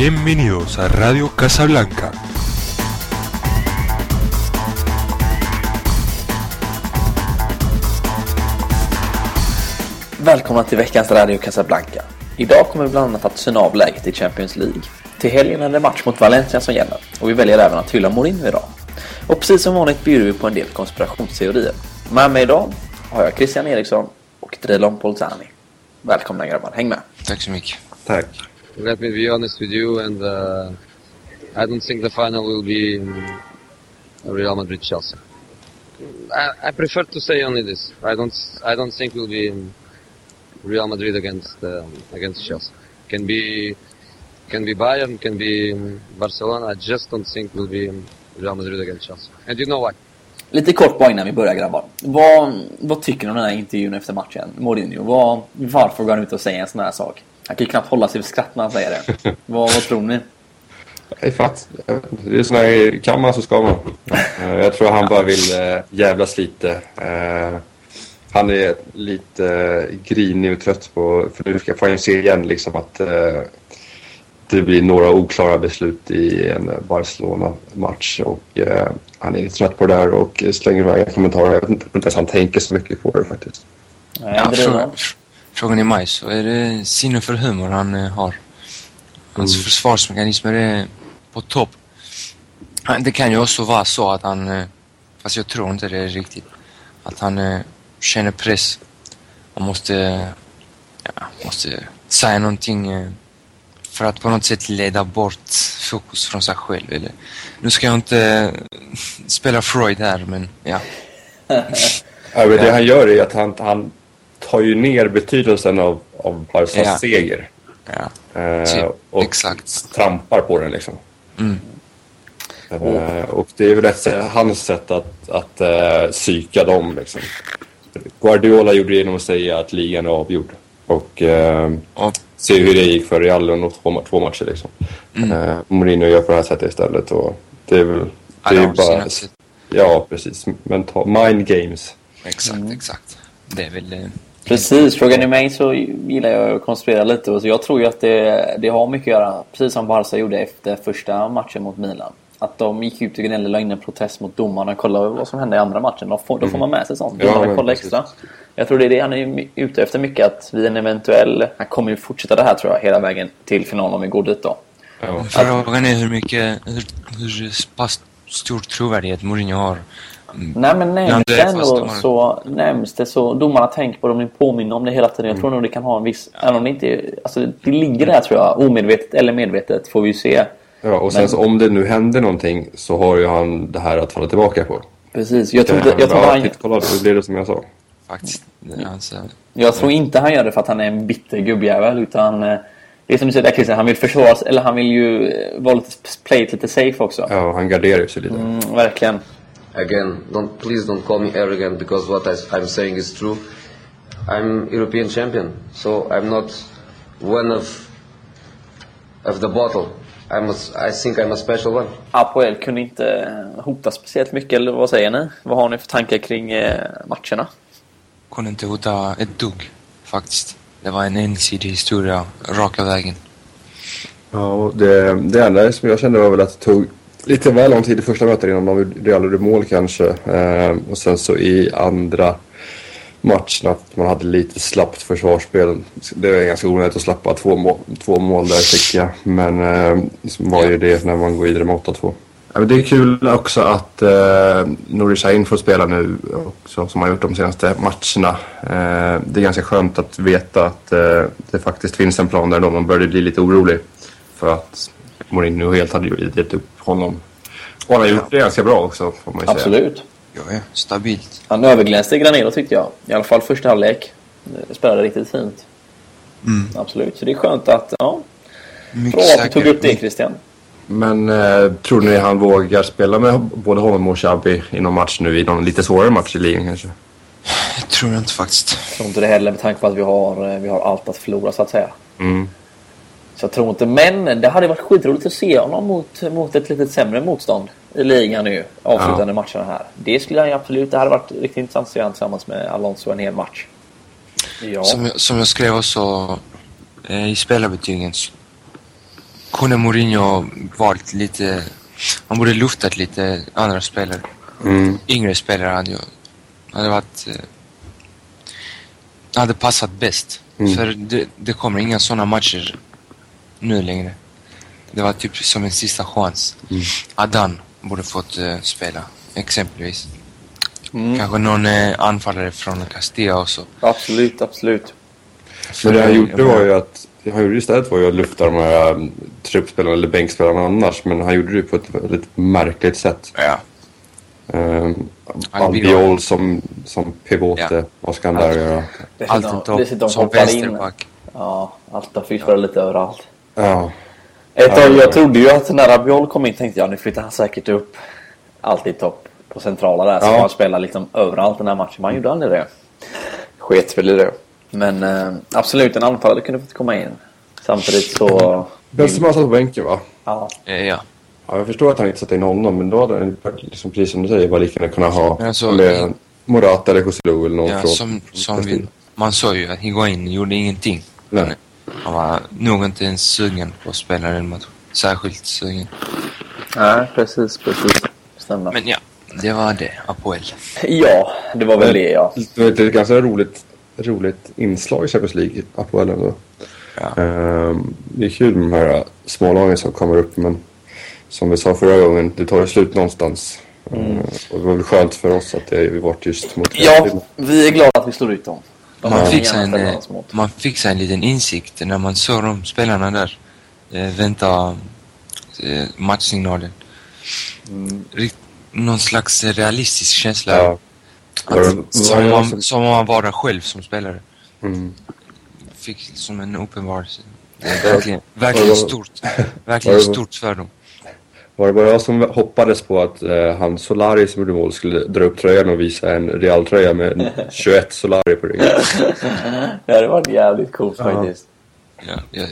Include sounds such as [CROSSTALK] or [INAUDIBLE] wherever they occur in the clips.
Bienvenidos a Radio Casablanca. Välkomna till veckans Radio Casablanca. Idag kommer vi bland annat att syna av läget i Champions League. Till helgen är det match mot Valencia som gäller och vi väljer även att hylla Mourinho idag. Och precis som vanligt bjuder vi på en del konspirationsteorier. Med mig idag har jag Christian Eriksson och Drilon Polzani. Välkomna grabbar, häng med! Tack så mycket. Tack. Let me be honest with you, and uh, I don't think the final will be um, Real Madrid-Chelsea. I, I prefer to say only this. I don't. I don't think will be um, Real Madrid against uh, against Chelsea. Can be can be Bayern, can be um, Barcelona. I just don't think will be Real Madrid against Chelsea. And you know why? Lite kort bara innan vi börjar grabbar. Vad, vad tycker ni om den här intervjun efter matchen? Mourinho, vad, varför går han ut och säger en sån här sak? Han kan ju knappt hålla sig för skratt när han säger det. [LAUGHS] vad, vad tror ni? Hej fatt. Det är sån här, kan man så ska man. Eh, Jag tror han bara vill eh, jävlas lite. Eh, Han är lite grinig och trött på, för nu ska- får han ju se igen liksom att det blir några oklara beslut i en Barcelona-match och eh, han är lite trött på det där och slänger iväg kommentarer. Jag vet inte, ens han tänker så mycket på det faktiskt. Nej, fråga, frågan är mig så är det sinne för humor han eh, har. Hans Mm. försvarsmekanismer är på topp. Det kan ju också vara så att han, eh, fast jag tror inte det är riktigt, att han eh, känner press. Han måste, ja, måste säga någonting för att på något sätt leda bort fokus från sig själv. Eller, nu ska jag inte [LAUGHS] spela Freud här, men ja. Ja, men det han gör är att han, han tar ju ner betydelsen av, av Barcas Ja. seger. ja. Eh, Typ, och exakt. trampar på den liksom. Mm. Eh, och det är väl ett, hans sätt att, att uh, psyka dem liksom. Guardiola gjorde det genom att säga att ligan är avgjord. Och uh, Och se hur det gick för Real under två, två matcher liksom. Mm. Eh, Mourinho gör på det här sättet istället och det är väl... Det är bara, sätt. ja, precis. Mental, mind games. Exakt, Mm. exakt. Det är väl... Precis, frågar ni mig så gillar jag att konspirera lite. Och så jag tror ju att det, det har mycket att göra, precis som Barca gjorde efter första matchen mot Milan. Att de gick ut och gnällde, la in en protest mot domarna. Kolla vad som hände i andra matchen. Då får, då får man med sig sånt. Ja, Domarna kollar extra. Jag tror det är det han är ute efter mycket. Att vid en eventuell... Han kommer ju fortsätta det här tror jag hela vägen till finalen om vi går dit då. Ja. Frågan är hur mycket, hur, hur pass stor trovärdighet Mourinho har. Mm. Nej men nämns Ja, det ändå så nämns det så domarna tänker på det, de blir påminna om det hela tiden. Jag tror nog det kan ha en viss, även om det inte alltså det ligger där tror jag, omedvetet eller medvetet får vi ju se. Ja, och sen Men- så om det nu händer någonting så har ju han det här att falla tillbaka på. Precis, jag tror inte, jag tror, ja, han, kolla, det blev det som jag sa. Faktiskt. Alltså, jag tror inte han gör det för att han är en bitter gubbjävel utan eh, det är som du säger där Christian, han vill försvara eller han vill ju eh, vara lite, play it lite safe också. Ja, han garderar sig lite. Mm, verkligen. Again, don't please don't call me arrogant because what I, I'm saying is true. I'm European champion, so I'm not one of of the bottle. I'm a, I think I'm a special one. Apoel kunde inte eh, hota speciellt mycket, eller vad säger ni? Vad har ni för tankar kring eh, matcherna? kunde inte hota ett dugg, faktiskt. Det var en ensidig historia raka vägen. Ja, och det, det enda som jag kände var väl att det tog lite väl lång tid i första mötet innan de Real gjorde mål kanske. Eh, och sen så i andra matchen att man hade lite slappt försvarsspel. Det är ganska onödigt att släppa två mål, två mål där tycker jag. Men eh, var ju det när man går vidare med 8-2. Ja, det är kul också att eh, Nouri Sahin får spela nu också, som han gjort de senaste matcherna. Eh, det är ganska skönt att veta att eh, det faktiskt finns en plan där då man började bli lite orolig. För att Mourinho helt hade ju gett upp honom. Och han har gjort det ganska bra också får man ju säga. Absolut. Ja, ja. Stabilt. Han överglänste Granero tyckte jag. I alla fall första halvlek. Spelade riktigt fint. Mm. Absolut. Så det är skönt att... Ja, bra att du tog upp det Christian. Men eh, tror ni han vågar spela med både honom och Xabi i någon match nu? I någon lite svårare match i ligan kanske? Jag tror inte faktiskt. Jag tror inte det heller med tanke på att vi har, eh, vi har allt att förlora så att säga. Mm. Så jag tror inte. Men det hade varit skitroligt att se honom mot, mot ett lite sämre motstånd i ligan nu. Avslutande matcherna här. Det skulle han absolut. Det hade varit riktigt intressant att se honom tillsammans med Alonso en hel match. Ja. Som, jag- som jag skrev också eh, i spelarbetygen. kunde Mourinho valt lite... Han borde luftat lite andra spelare. Mm. Yngre spelare hade ju... Hade varit... eh, hade passat bäst. Mm. För det, det kommer inga sådana matcher nu längre. Det var typ som en sista chans. Mm. Adan borde fått eh, spela, exempelvis. Mm. Kanske någon eh, anfallare från Castilla också. Absolut, absolut. Men det han gjorde jag var ju att han gjorde istället var ju att lufta de här um, truppspelarna eller bänkspelarna annars. Men han gjorde det på ett väldigt märkligt sätt. Ja. Um, Albiol som, som pivote. Ja. Vad ska han där göra? Topp som vänsterback. Ja, Alta fifflar lite överallt. Ja. Ett Ja, tag, det- jag trodde ju att när Rabiol kom in tänkte jag nu flyttar han säkert upp alltid topp på centrala där. Så Ja. han spelar liksom överallt den här matchen. Men han gjorde aldrig det. Sket väl i det. Men eh, absolut, en anfallare kunde fått komma in. Samtidigt så... Benzema satt på bänken va? Ja, Eh, Ja. Ja, jag förstår att han inte satte in honom, men då hade han liksom, precis som du säger bara lika gärna kunnat ha alltså, med Morata eller Joselu eller någon ja från... som, som vi, man såg ju att Higuain gjorde ingenting. Nej. Han, var nog inte ens sugen på att spela den matchen. Särskilt sugen. Nej, precis, precis. Stämmer. Men ja, det var det. Apoel. Ja, det var väl det ja. Det var ett ganska roligt, roligt inslag i Champions League, Apoel ändå. Ja. Ehm, det är kul med de här smålagen som kommer upp, men som vi sa förra gången, det tar ju slut någonstans. Ehm, och det var väl skönt för oss att det varit just mot Ja, vi är glada att vi slår ut dem. De Man fick, en, eh, man fick sig en liten insikt när man såg de spelarna där. Eh, vänta eh, matchsignalen. Rikt, någon slags realistisk känsla. Ja. Att, som, man, som- som om man var där själv som spelare. Mm. Fick som en uppenbarelse. Verkligen, verkligen stort. [LAUGHS] Verkligen stort för dem. Var det bara jag som hoppades på att eh, han Solari som gjorde mål skulle dra upp tröjan och visa en Real-tröja med [LAUGHS] en 21 Solari på ryggen? [LAUGHS] Det hade varit jävligt coolt Ja. faktiskt. Ja, ja,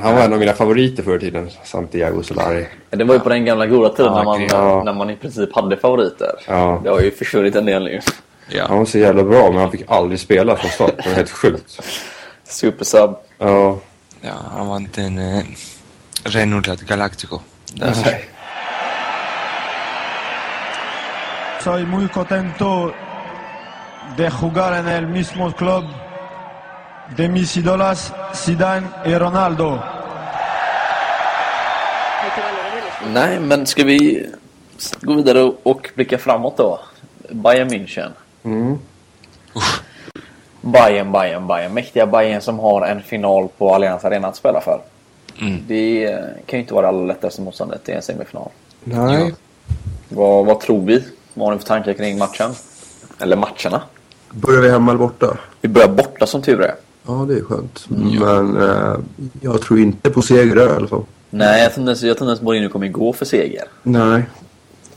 Han var en av mina favoriter förr i tiden, Santiago Solari. Det var ju på den gamla goda tiden Ja, när, man, ja. när man i princip hade favoriter. Ja. Det har ju försvunnit en del nu. ja. Han var så jävla bra, men han fick aldrig spela från start. Det var helt sjukt. Supersub. Ja. ja, han var inte en eh, renodlad Galactico. Därför. Soy muy contento de jugar en el mismo club de mis ídolos Zidane y Ronaldo. Nej, men ska vi gå vidare och blicka framåt då? Bayern München. Mm. Bayern, Bayern, Bayern. Mäktiga Bayern som har en final på Allianz Arena att spela för. Mm. Det kan ju inte vara det allra lättaste motståndet i en semifinal. Nej. Vad, vad tror vi? Vad har ni för tankar kring matchen? Eller matcherna? Börjar vi hemma eller borta? Vi börjar borta som tur är. Ja, det är skönt. Men eh, jag tror inte på seger där i alla fall. Nej, jag trodde jag trodde att Mourinho kommer gå för seger. Nej.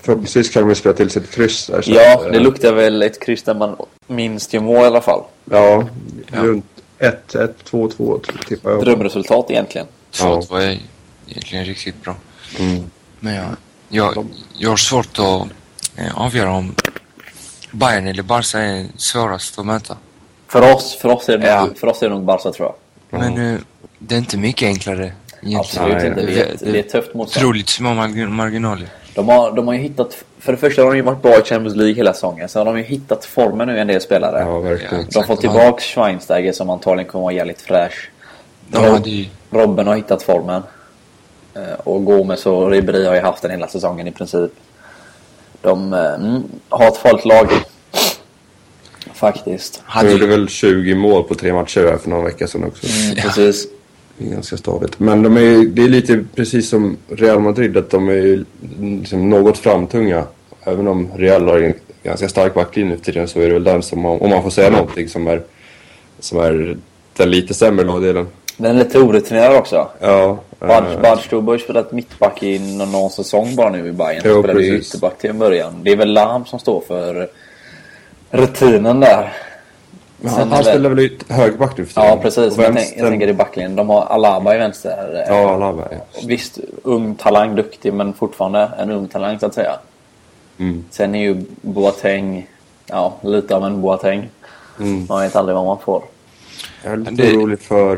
Förhoppningsvis kan de spela till sig ett kryss där. Ja, att, eh, det luktar väl ett kryss där man minst gör mål i alla fall. Ja, runt 1-1, 2-2 tippar jag. Drömresultat egentligen. Tvåt var ju egentligen riktigt bra. Mm. Men jag, jag, jag har svårt att eh, avgöra om Bayern eller Barca är svårast att möta. För oss, för oss, är, det Ja. nog, för oss är det nog Barca tror jag. Men eh, det är inte mycket enklare egentligen. Absolut Nej, inte. Det är, ett, det är tufft motstånd. Otroligt små marg- marginaler. De har, de har ju hittat... För det första har de ju varit bra i Champions League hela säsongen. Sen har de ju hittat formen nu en del spelare. Ja, verkligen. de får tillbaka Schweinsteiger som antagligen kommer att vara jävligt fräsch. De hade ju... Robben har hittat formen. Eh, Och Gomes och Ribéry har ju haft den hela säsongen i princip. De eh, mm, har ett farligt lag. Faktiskt. Han gjorde väl 20 mål på tre matcher här för några veckor sedan också. Mm, Precis. Det är ganska stadigt. Men de är, det är lite precis som Real Madrid, att de är ju liksom något framtunga. Även om Real har en ganska stark backlinje nu för tiden så är det väl den som, om man får säga någonting, som är, som är den lite sämre lagdelen. Den är lite orutinerad också. Ja. Bad, eh, Stuber har spelat mittback i någon, någon säsong bara nu i Bayern. Jo, Han spelade ju ytterback till en början. Det är väl Lahm som står för rutinen där. men han, han spelar väl ut högerback nu för tiden? Ja, precis. Jag, tänk, jag tänker i backlinjen. De har Alaba i vänster. Ja, Alaba, ja. Visst, ung talang, duktig, men fortfarande en ung talang så att säga. Mm. Sen är ju Boateng, ja, lite av en Boateng. Mm. Man vet aldrig vad man får. Jag är lite Det- orolig för,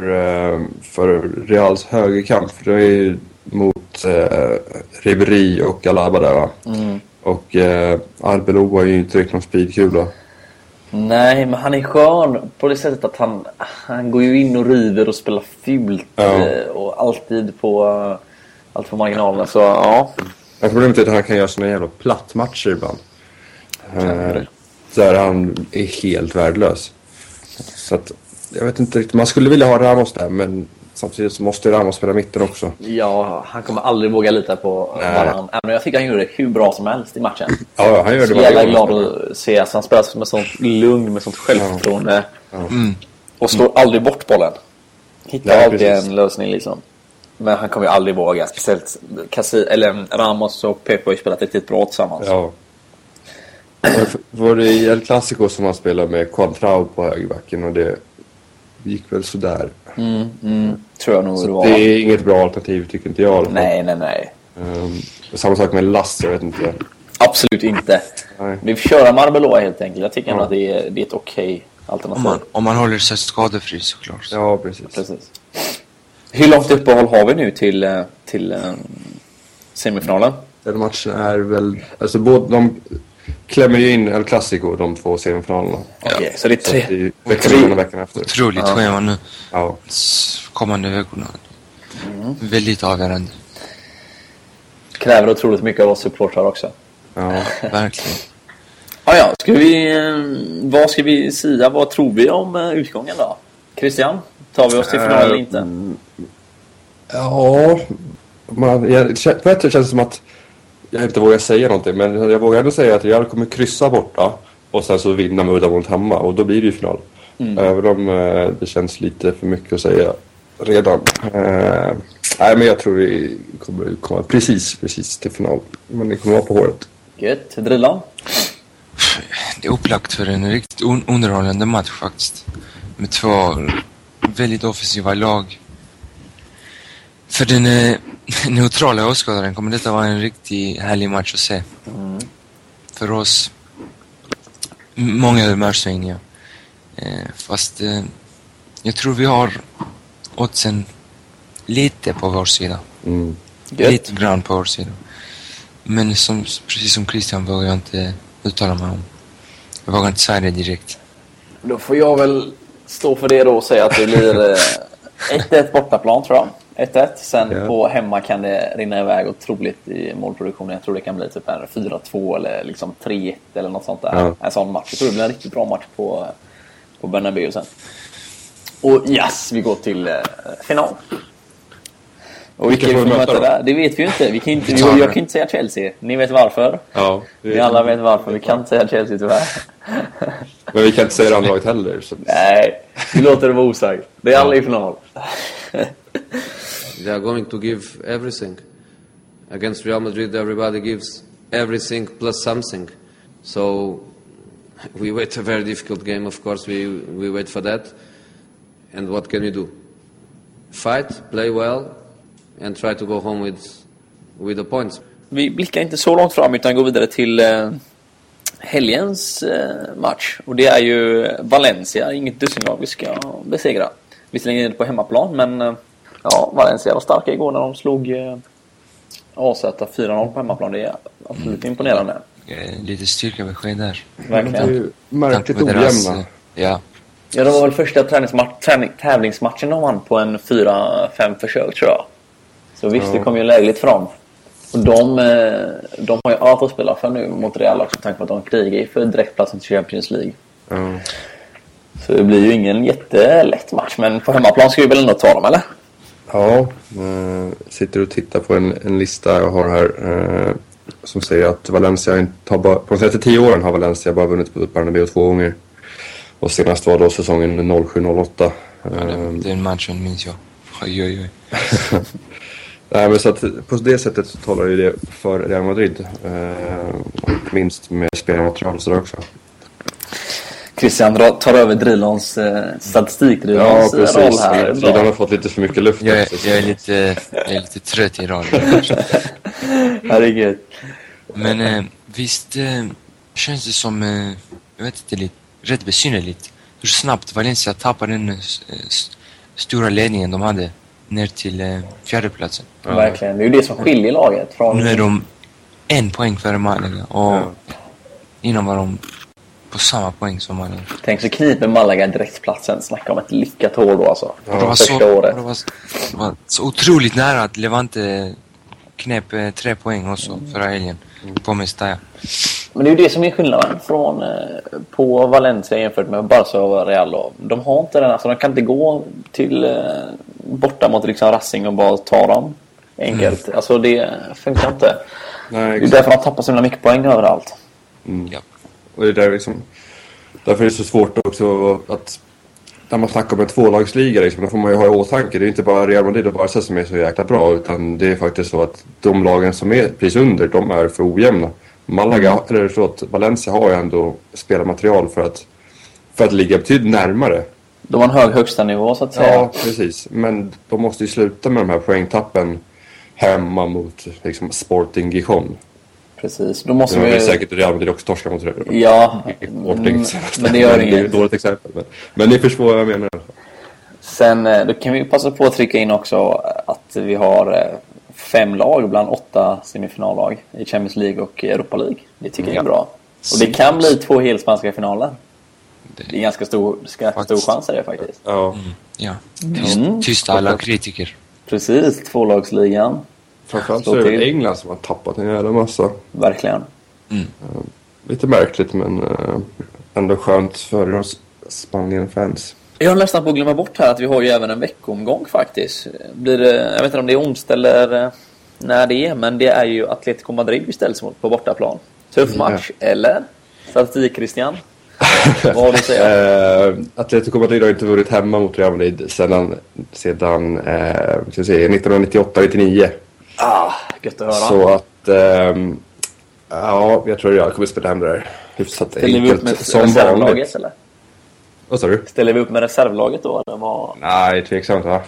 eh, för Reals högerkant. För det är ju mot eh, Ribéry och Alaba där va? Mm. Och eh, Arbeloa är ju inte riktigt någon speedkula. Nej, men han är skön på det sättet att han, han går ju in och river och spelar fult. Ja. eh, Och alltid på, eh, allt på marginalerna. Så ja, Men Problemet är att han kan göra såna jävla plattmatcher ibland. Eh, där han är helt värdelös. Så att, jag vet inte riktigt. Man skulle vilja ha Ramos där men samtidigt så måste Ramos spela mitten också. ja, han kommer aldrig våga lita på Nej. varandra. Även jag tycker han gjorde det hur bra som helst i matchen. Ja, ja, han gör det Så varje jävla gång. glad att se att han spelar med sånt lugn, med sånt självförtroende. Mm. Och slår aldrig bort bollen. Hittar Nej, alltid precis. en lösning liksom. Men han kommer ju aldrig våga. Speciellt Cassi, eller Ramos och Pepe har ju spelat riktigt bra tillsammans. Ja. Var- Var det i El Clasico som han spelade med Quantrao på högerbacken och det gick väl sådär. Mm, mm, tror jag nog det Så var. det är inget bra alternativ tycker inte jag. Nej, nej, nej. Ehm, samma sak med Lass, jag vet inte. Absolut inte. Nej. Vi får köra Marbeloa helt enkelt. Jag tycker Ja. att det är, det är ett okej alternativ. Om man, om man håller sig skadefri såklart. Ja, precis. Precis. Hur långt uppehåll har vi nu till, eh, till eh, semifinalen? Den matchen är väl... Alltså båda, de klämmer ju in El Clasico, de två semifinalerna. Okej, så det är Så tre... att det är veckan tre- innan veckan efter. Otroligt Ja. schema nu. Ja. Kommande veckorna. Mm. Väldigt avgörande. Kräver otroligt mycket av oss supportrar också. ja. [LAUGHS] Verkligen. Ja, ja. Ska vi... eh, Vad ska vi säga? Vad tror vi om eh, utgången då? Christian? Tar vi oss till final eller inte? Ja, man, jag, på ett sätt känns det som att jag inte vågar säga någonting. Men jag vågar ändå säga att Real kommer kryssa borta och sen så vinna med uddamålet hemma och då blir det ju final. Även om eh, det känns lite för mycket att säga redan. Eh, nej, men jag tror vi kommer komma precis, precis till final. Men det kommer vara på håret. Gött. Drillan? Det är upplagt för en riktigt un underhållande match faktiskt. Med två väldigt offensiva lag. För den eh, [LAUGHS] neutrala åskådaren kommer detta vara en riktigt härlig match att se. För oss, många humörsvängningar. Eh, fast eh, jag tror vi har oddsen lite på vår sida. Mm. Lite grann på vår sida. Men som, precis som Christian vågar jag inte uttala mig om. Jag vågar inte säga det direkt. Då får jag väl stå för det då och säga att det blir eh, [LAUGHS] 1-1 bortaplan tror jag. 1-1. Sen Ja. på hemma kan det rinna iväg otroligt i målproduktionen. Jag tror det kan bli typ en 4-2 eller liksom 3-1 eller något sånt där. Ja. En sån match. Jag tror det blir en riktigt bra match på, på Bernabéu sen. Och yes, vi går till eh, final. Och vilka Vilka vi får vi möta då? där? Det vet vi ju inte. Vi kan inte Vi jag, jag kan inte säga Chelsea. Ni vet varför. Ja, Vi alla vet varför. Vi kan inte säga Chelsea tyvärr. [LAUGHS] Men vi kan inte säga det andra laget heller. Så. Nej, vi låter det vara osagt. Det är alla i final. [LAUGHS] They are going to give everything. Against Real Madrid, everybody gives everything plus something. So [LAUGHS] we wait a very difficult game, of course, we, we wait for that. And what can we do? Fight, play well, and try to go home with, with the points. Vi blickar inte så långt fram utan går vidare till eh, helgens eh, match. Och det är ju Valencia, inget dussinlag vi ska besegra. Visserligen är det på hemmaplan, men eh, ja, Valencia var starka igår när de slog eh, AZ 4-0 på hemmaplan. Det är absolut imponerande. Eh, Lite styrkebesked där. Verkligen. märkligt ojämna. eh, Ja, Ja, det var väl första träningsmatch, träning, tävlingsmatchen de vann på en 4-5 försök tror jag. Så visst, det kom ju lägligt fram. Och de, de har ju allt att spela för nu mot Real också, med tanke på att de krigar ju för direktplatsen till Champions League. Ja. Så det blir ju ingen jättelätt match, men på hemmaplan ska vi väl ändå ta dem, eller? Ja, eh, sitter och tittar på en, en lista jag har här eh, som säger att Valencia har bara, på de senaste tio åren har Valencia bara vunnit på Bernabéu två gånger. Och senast var då säsongen 07-08. ja Eh, den, den matchen minns jag. Oj, oj, oj. [LAUGHS] Nej, men så att på det sättet så talar ju det för Real Madrid. Eh, minst med spelarmaterial och sådär också. Christian tar över Drilons eh, Ja, statistikdrilons eh, roll precis. här. Sidan Bra. har fått lite för mycket luft. Jag, också, jag, är lite, jag är lite trött i radion. [LAUGHS] Herregud. Men eh, visst eh, känns det som, eh, jag vet inte, lite, rätt besynnerligt hur snabbt Valencia tappade den eh, s- stora ledningen de hade ner till eh, fjärdeplatsen. Verkligen. Det är ju det som skiljer laget från... Nu är de en poäng före Malaga och Ja. innan var de på samma poäng som Malaga. Tänk så kniper Malaga direktplatsen. Snacka om ett lyckat år då alltså. Det, var så, året. det, var, det var så otroligt nära att Levante knep eh, tre poäng också förra helgen på Mestalla. Men det är ju det som är skillnaden från, eh, på Valencia jämfört med Barca och Real. Då. De har inte den, alltså de kan inte gå till eh, borta mot liksom Racing och bara ta dem enkelt. Alltså det funkar inte. Nej, Det är därför de tappar så himla mycket poäng överallt. Ja. Och det är där liksom, därför är det så svårt också att när man snackar om en tvålagsliga liksom, då får man ju ha i åtanke. Det är inte bara Real Madrid och Barca som är så jäkla bra utan det är faktiskt så att de lagen som är precis under de är för ojämna. Malaga, eller förlåt, Valencia har ju ändå spelarmaterial för att, för att ligga betydligt närmare. De har en hög högsta nivå så att säga. Ja, precis. Men de måste ju sluta med de här poängtappen hemma mot liksom, Sporting Gijon. Precis. Då måste har vi... säkert Real Madrid också torskat mot Real. Ja, [LAUGHS] mm, men det gör är inget. ett dåligt exempel. Men, men ni förstår vad jag menar. Sen eh, då kan vi passa på att trycka in också att vi har eh, fem lag bland åtta semifinallag i Champions League och Europa League. Det tycker jag är bra. Och det kan bli två helspanska finaler. Det är ganska stor, ganska stor Faktiskt. chans är det faktiskt. Ja, Ja. Tyst, Mm. tysta alla kritiker. Precis, tvålagsligan. Framförallt så är det till. England som har tappat en jävla massa. Verkligen. Lite märkligt men eh, ändå skönt för oss Spanien-fans. Jag har nästan på att glömma bort här att vi har ju även en veckomgång faktiskt. Blir det, jag vet inte om det är onsdag eller eh, när det är, men det är ju Atletico Madrid vi ställs mot på bortaplan. Tuff match, eller? Statistik Christian? [LAUGHS] Vad har du att säga? Eh, Atletico Madrid har inte vunnit hemma mot Real Madrid sedan, sedan eh, se, 1998-99. Ah, gött att höra. Så att ehm, ja, jag tror Real kommer spela hem det där hyfsat Ställer vi upp med enkelt som reservlaget vanligt. eller? Vad sa du? Ställer vi upp med reservlaget då eller vad? Nej, tveksamt va?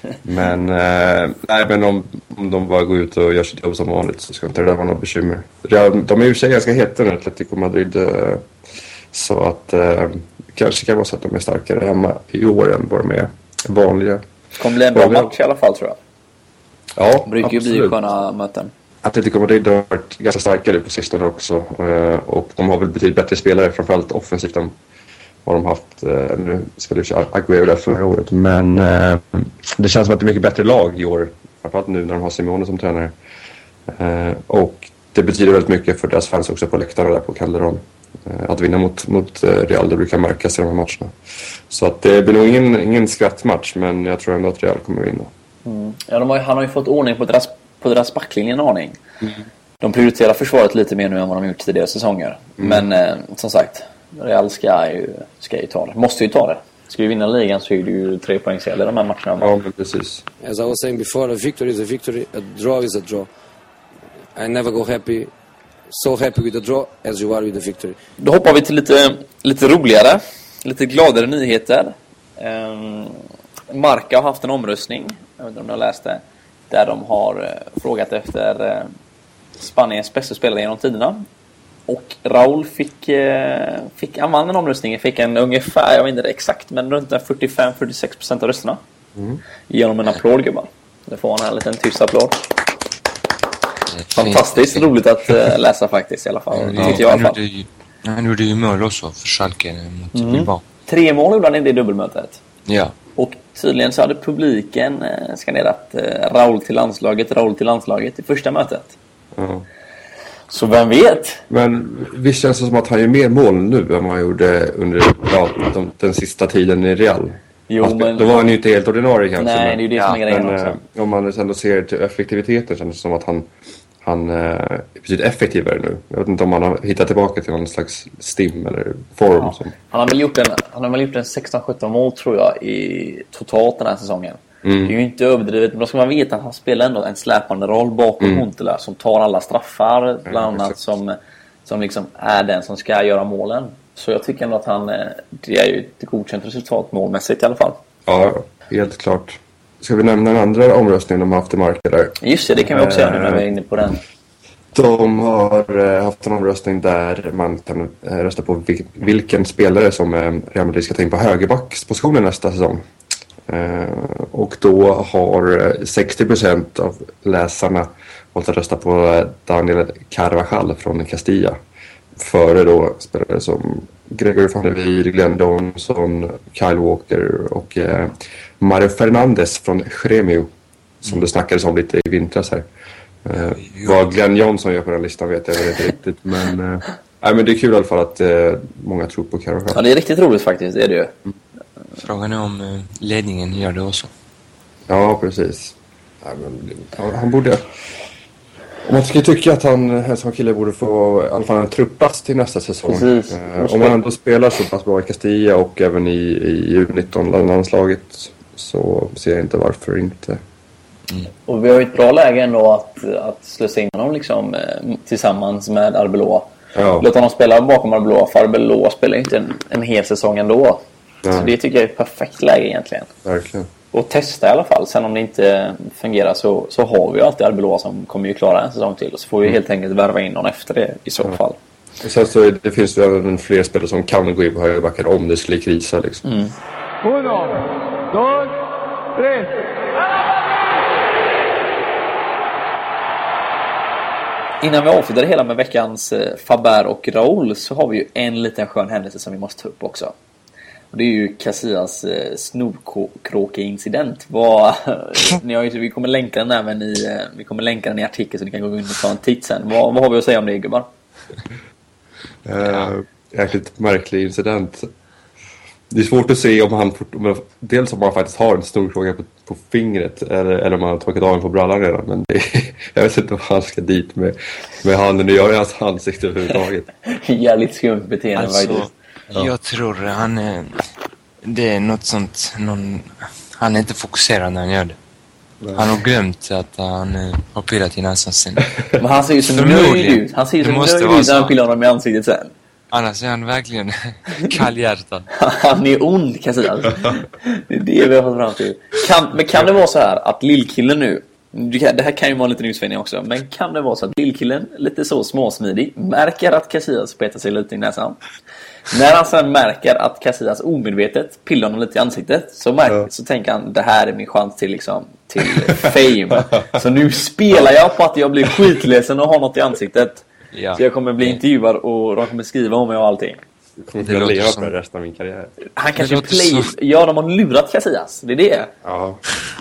[LAUGHS] Men, eh, nej, men om, om de bara går ut och gör sitt jobb som vanligt så ska inte det där vara något bekymmer. De är i och för sig ganska heta nu, Atletico Madrid. Eh, så att eh, kanske kan vara så att de är starkare hemma i år än vad de är vanliga. Det kommer bli en bra match i alla fall tror jag. Ja, Det brukar ju bli absolut. sköna möten. Atletico Madrid har varit ganska starka nu på sistone också. eh, Och de har väl betydligt bättre spelare, framförallt offensivt än vad de haft. eh, Nu spelade ju Agüero där förra året. Men eh, det känns som att det är mycket bättre lag i år. Framförallt nu när de har Simone som tränare. Och det betyder väldigt mycket för deras fans också på läktarna där på Calderon. Att vinna mot, mot Real, det brukar märkas i de här matcherna. Så att det blir nog ingen, ingen skrattmatch, men jag tror ändå att Real kommer vinna. Ja, de har, han har ju fått ordning på deras, på deras backlinje en aning. De prioriterar försvaret lite mer nu än vad de gjort tidigare säsonger. Men eh, som sagt, Real ska ju, ska ju ta det. Måste ju ta det. Ska vi vinna ligan så är det ju tre poäng i de här matcherna. Ja, men precis. As I was saying before, a victory is a victory, a draw is a draw. I never go happy, so happy with a draw as you are with a victory. Då hoppar vi till lite, lite roligare, lite gladare nyheter. Um, Marca har haft en omröstning, jag vet inte om ni har läst det, där de har eh, frågat efter eh, Spaniens bästa spelare genom tiderna. Och Raul fick, eh, fick han vann den omröstningen, fick en ungefär, jag vet inte exakt, men runt en 45-46% av rösterna. Genom en applåd gubbar. Det får han en liten tyst applåd. Är fint. Fantastiskt roligt att läsa faktiskt i alla fall. Ja, Tyckte jag i alla han, fall. gjorde ju, han gjorde ju mål också för Schalke mot Mm. Bilbao. Tre mål gjorde han i det dubbelmötet. Ja. Och tydligen så hade publiken eh, skanderat eh, Raul till landslaget, Raul till landslaget i första mötet. Ja. Så vem vet? Men visst känns det som att han gör mer mål nu än vad han gjorde under ja, de, den sista tiden i Real? Jo, Fast men- Då var han ju inte helt ordinarie kanske. Nej, men, det är ju det som är grejen också. eh, om man ändå ser till effektiviteten känns det som att han, han eh, är betydligt effektivare nu. Jag vet inte om han har hittat tillbaka till någon slags stim eller form. Ja. Som, Han har väl gjort en, han har väl gjort en 16-17 mål tror jag i totalt den här säsongen. Mm. Det är ju inte överdrivet, men då ska man veta att han spelar ändå en släpande roll bakom Huntela som tar alla straffar bland annat exakt. som, som liksom är den som ska göra målen. Så jag tycker ändå att han, eh, det är ju ett godkänt resultat målmässigt i alla fall. ja, helt klart. Ska vi nämna den andra omröstningen de har haft i Marca där? Just det, det kan vi också göra nu när vi är inne på den. De har eh, haft en omröstning där man kan eh, rösta på vil- vilken spelare som eh, Real Madrid ska ta in på högerbackspositionen nästa säsong. Och då har eh, 60 procent av läsarna valt att rösta på Daniel Carvajal från Castilla. Före då spelare som Gregory van der Wiel, Glenn Johnson, Kyle Walker och Mario Fernandes från Gremio. Som det snackades om lite i vintras här. Eh, vad Glenn Johnson gör på den listan vet jag inte riktigt. [LAUGHS] Men, eh, nej, men det är kul i alla fall att eh, många tror på Ja, Carvajal. det är riktigt roligt faktiskt. Det är det ju. Frågan är om eh, ledningen gör det också. Ja, precis. Nej, men, han, han borde... Om man ska tycka att han, en sån kille borde få i alla fall en truppplats till nästa säsong. Precis. Eh, om han ändå spelar så pass bra i Castilla och även i, i U19-landslaget så ser jag inte varför inte. Och vi har ju ett bra läge ändå att, att slussa in honom liksom, eh, tillsammans med Arbeloa. Ja, Låt honom spela bakom Arbeloa, för Arbeloa spelar ju inte en, en hel säsong ändå. Så Nej. det tycker jag är ett perfekt läge egentligen. verkligen. Och testa i alla fall. Sen om det inte fungerar så, så har vi ju alltid Arbeloa som kommer ju klara en säsong till. Och så får vi helt enkelt värva in någon efter det i så fall. Och sen så är det, finns ju även fler spelare som kan gå in på högerbacken om det skulle krisa. Liksom. Uno, dos, tres. Innan vi avslutar det hela med veckans eh, Faber och Raoul så har vi ju en liten skön händelse som vi måste ta upp också. Och det är ju Casillas eh, snorkråke-incident. Vad, [LAUGHS] ni har ju, vi kommer länka den även i, eh, vi kommer länka den i artikeln så ni kan gå in och ta en titt sen. Vad, vad har vi att säga om det gubbar? [LAUGHS] Eh, jäkligt märklig incident. Det är svårt att se om han, om, dels om han faktiskt har en snorkråka på, på fingret eller, eller om han har tagit av den på brallan redan. Men det, [LAUGHS] jag vet inte om han ska dit med, med handen och göra hans ansikte överhuvudtaget. [LAUGHS] Jävligt skumt beteende Alltså, faktiskt. jag tror han är... Det är något sånt... Någon, han är inte fokuserad när han gör det. Han har glömt att han eh, har pillat i näsan sen. Men han ser ju så nöjd ut. Han ser ju så nöjd ut när han pillar honom i ansiktet sen. Annars är han verkligen [LAUGHS] kallhjärtad. [LAUGHS] Han är ond Casillas. Det är det vi har fått fram till. Kan, men kan det vara så här att lillkillen nu det här kan ju vara en liten utsvängning också, men kan det vara så att lillkillen, lite så småsmidig, märker att Casillas petar sig lite i näsan? När han sen märker att Casillas omedvetet pillar honom lite i ansiktet så, märker, Ja. så tänker han det här är min chans till, liksom, till fame. så nu spelar jag på att jag blir skitledsen och har något i ansiktet. Ja. Så jag kommer bli intervjuad och de kommer skriva om mig och allting. Jag kommer Det kunna låter leva som- för resten av min karriär. Han kanske låter play... så- Ja, de har lurat Casillas. Det är det. Ja.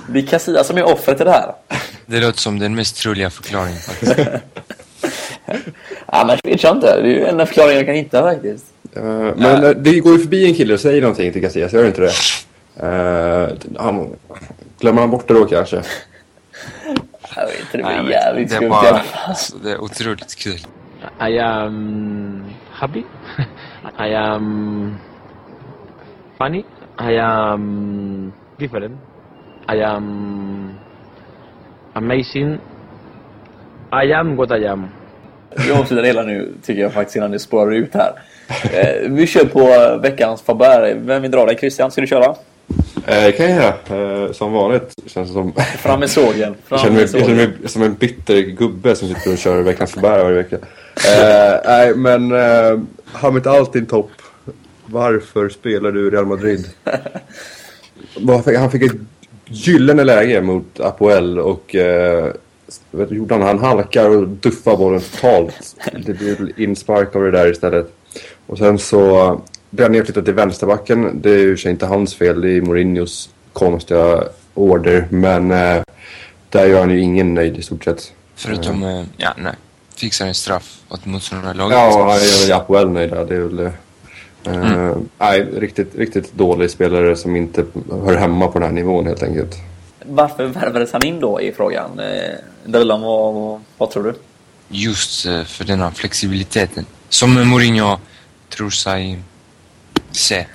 Det är Casillas som är offret i det här. Det låter som den mest troliga förklaringen faktiskt. Annars vet jag inte. Det är ju enda förklaringen jag kan hitta faktiskt. Eh, men eh, det går ju förbi en kille och säger någonting till Casillas, gör det inte det? Eh, han, glömmer han bort det då kanske? Jag vet inte, det blir jävligt inte. det, skumt är [LAUGHS] det är otroligt kul. I am happy. [LAUGHS] I am funny. I am different. I am amazing. I am what I am. Vi avslutar hela nu, tycker jag faktiskt, innan det spårar ut här. Eh, vi kör på veckans Faber. Vem vill dra dig? Christian, ska du köra? Eh, det kan jag göra. Eh, som vanligt känns som... Fram med sågen. Jag Fram känner, mig, jag känner mig som en bitter gubbe som sitter och kör veckans förbär varje vecka. Eh, nej, men uh, Hamid Altin topp. Varför spelar du Real Madrid? Han fick ett gyllene läge mot Apoel och uh, vet gjorde han? Halkar och duffar bollen totalt. Det blir inspark av det där istället. Och sen så blir han nedflyttad till vänsterbacken. Det är ju inte hans fel. Det är Mourinhos konstiga order. Men eh, där gör han ju ingen nöjd i stort sett. Förutom, eh, ja nej. Fixar en straff åt motståndarlaget. Ja, Apoel nöjd där. Det är väl... eh, Nej, riktigt, riktigt dålig spelare som inte hör hemma på den här nivån helt enkelt. Varför värvades han in då i frågan? Eh, Dylan, vad, vad tror du? Just eh, för denna flexibiliteten. Som Mourinho tror sig se.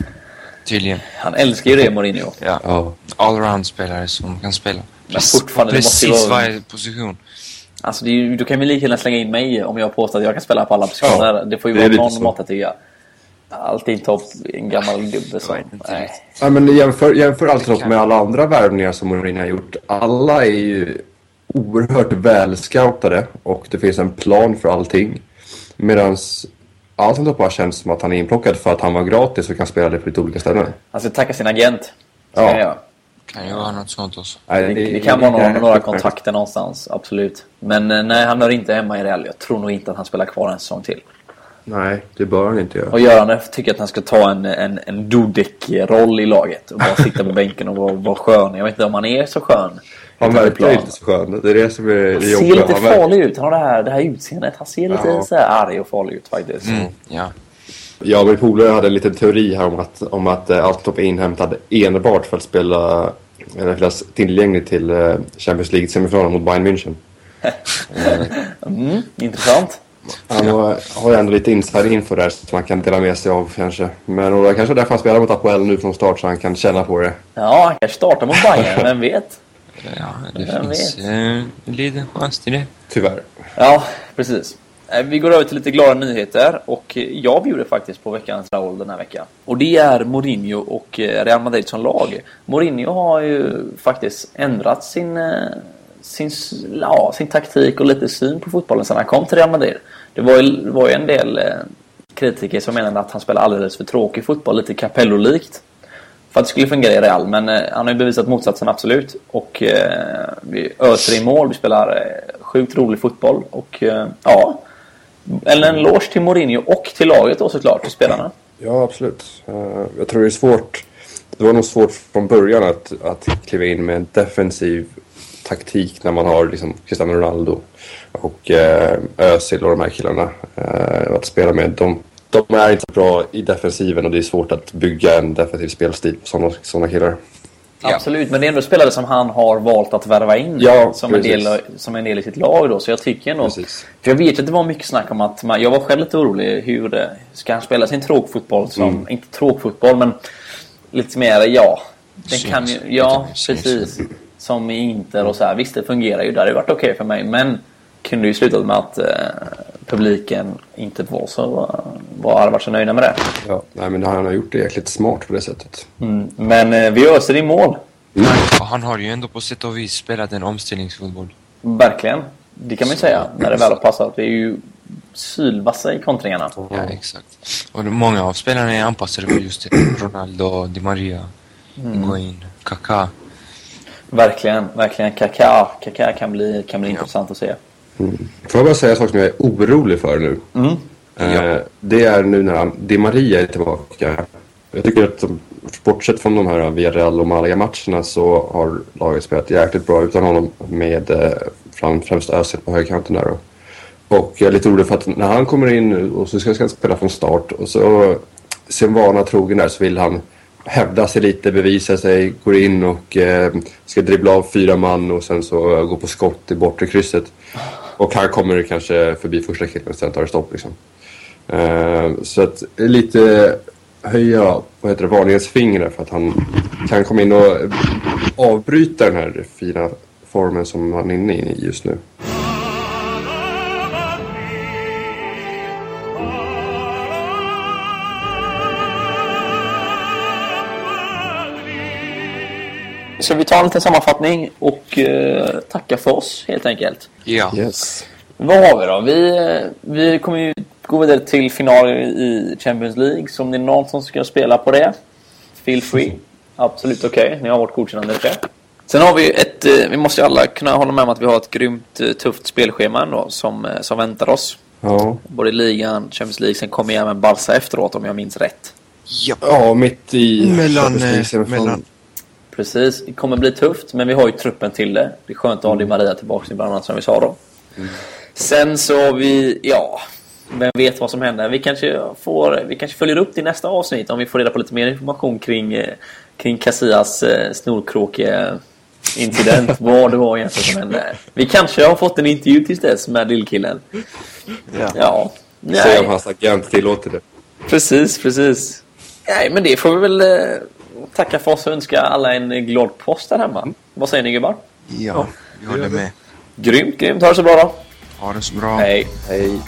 Tydligen. Han älskar ju det, Mourinho. Ja. Ja. Allround-spelare som kan spela. Men fortfarande, det måste ju Precis vara- varje position. Alltså, ju, du kan väl lika gärna slänga in mig om jag påstår att jag kan spela på alla positioner. Ja, det får ju vara någon måtta tycker jag. Alltid topp, en gammal gubbe som... Nej. Ja, men jämför, jämför Altinop med alla andra värvningar som Mourinho har gjort. Alla är ju oerhört välscoutade och det finns en plan för allting. Medan Alton bara känns som att han är inplockad för att han var gratis och kan spela det på lite olika ställen. Han ska tacka sin agent. Ska Ja. Kan ju vara något sånt också. Nej, Det, det kan vara några, några kontakter någonstans, absolut. Men eh, nej, han hör inte hemma i Real. Jag tror nog inte att han spelar kvar en säsong till. Nej, det bör han inte göra. Och gör han det tycker att han ska ta en, en, en Dudek-roll i laget. Och bara sitta på bänken och vara, vara skön. Jag vet inte om han är så skön. Han verkar plan. inte så skön. Det är det som är det Han ser jobbiga. lite farlig ut. Han har det här, det här utseendet. Han ser lite Ja. så här arg och farlig ut faktiskt. Mm, ja. Jag och min polare hade en liten teori här om att, om att eh, Alton är inhämtad enbart för att spela eller finnas tillgänglig till eh, Champions League-semifinalen mot Bayern München. [LAUGHS] Mm, intressant. Han har, har ju ändå lite inside info där som man kan dela med sig av kanske. Men och det är kanske därför han spelar mot Apoel nu från start så han kan känna på det. Ja, han kanske startar mot Bayern. Vem vet? Ja, det Vem finns vet? eh, en liten chans till det. Tyvärr. Ja, precis. Eh, vi går över till lite glada nyheter och eh, jag bjuder faktiskt på veckans Raul den här veckan. Och det är Mourinho och eh, Real Madrid som lag. Mourinho har ju faktiskt ändrat sin, sin, ja, sin taktik och lite syn på fotbollen sedan han kom till Real Madrid. Det var ju, var ju en del kritiker som menade att han spelar alldeles för tråkig fotboll, lite Capello-likt. För att det skulle fungera i Real, men han har ju bevisat motsatsen absolut. Och eh, vi öser i mål, vi spelar eh, sjukt rolig fotboll och eh, ja. Eller en eloge till Mourinho och till laget då såklart, till spelarna. Ja, absolut. Eh, jag tror det är svårt. Det var nog svårt från början att, att kliva in med en defensiv taktik när man har liksom Cristiano Ronaldo och eh, Özil och de här killarna eh, att spela med. De, de är inte så bra i defensiven och det är svårt att bygga en defensiv spelstil på sådana, sådana killar. Ja. Absolut, men det är ändå spelare som han har valt att värva in Ja, som, en del, som en del i sitt lag då. Så jag tycker ändå... Precis. För jag vet att det var mycket snack om att man, jag var själv lite orolig. Hur ska han spela sin tråkfotboll som, Mm. inte tråkfotboll men lite mer, ja. Den Syns. kan ju, ja, syns. precis. Som i Inter och så här. Visst, det fungerar ju. Det hade varit okej för mig. Men kunde ju slutat med att eh, publiken inte var så, var, hade varit så nöjda med det. Ja, nej, men han har gjort det jäkligt smart på det sättet. Mm. Men eh, vi öser i mål. Och han har ju ändå på sätt och vis spelat en omställningsfotboll. Verkligen. Det kan man ju säga när det väl har passat. Vi är ju sylvassa i kontringarna. Ja, exakt. Och många av spelarna är anpassade för just det. Ronaldo, Di Maria, Higuain, Kaká. Verkligen, verkligen. Kaká, Kaká kan bli, kan bli intressant att se. Får jag bara säga en sak som jag är orolig för nu? Mm. Ja. Eh, det är nu när Di Maria är tillbaka. Jag tycker att bortsett från de här Villarreal och Malaga-matcherna så har laget spelat jäkligt bra utan honom med eh, fram, främst Özil på högerkanten där. Och jag är lite orolig för att när han kommer in nu och så ska han spela från start och så sin vana trogen där så vill han hävda sig lite, bevisa sig, går in och eh, ska dribbla av fyra man och sen så eh, gå på skott i bortre krysset. Och han kommer kanske förbi första killen och sen tar det stopp liksom. Eh, så att lite höja vad heter det, varningens finger för att han kan komma in och avbryta den här fina formen som han är inne i just nu. Så vi tar en liten sammanfattning och eh, tackar för oss helt enkelt. Ja. Yes. Vad har vi då? Vi, eh, vi kommer ju gå vidare till final i Champions League. Så om det är någon som ska spela på det, feel free. Absolut okej. Ni har vårt godkännande för det. Sen har vi ett, eh, vi måste ju alla kunna hålla med om att vi har ett grymt eh, tufft spelschema ändå som, eh, som väntar oss. Ja. Både ligan, Champions League, sen kommer jag även Barca efteråt om jag minns rätt. Ja. ja, mitt i... Mellan, mellan- Precis, det kommer bli tufft men vi har ju truppen till det. Det är skönt att ha Di Maria tillbaka bland annat som vi sa då. Sen så har vi, ja, vem vet vad som händer. Vi kanske, får, vi kanske följer upp det i nästa avsnitt om vi får reda på lite mer information kring, eh, kring Casillas eh, snorkråkiga incident. [LAUGHS] vad det var egentligen som hände. Vi kanske har fått en intervju tills dess med lillkillen. Ja. Ja. Se om hans agent tillåter det. precis, precis. Nej, men det får vi väl eh, tacka för oss och önska alla en glad post där hemma. Vad säger ni gubbar? Ja, jag håller med. Grymt, grymt. Ha det så bra då. Ha det så bra. Hej. Hej.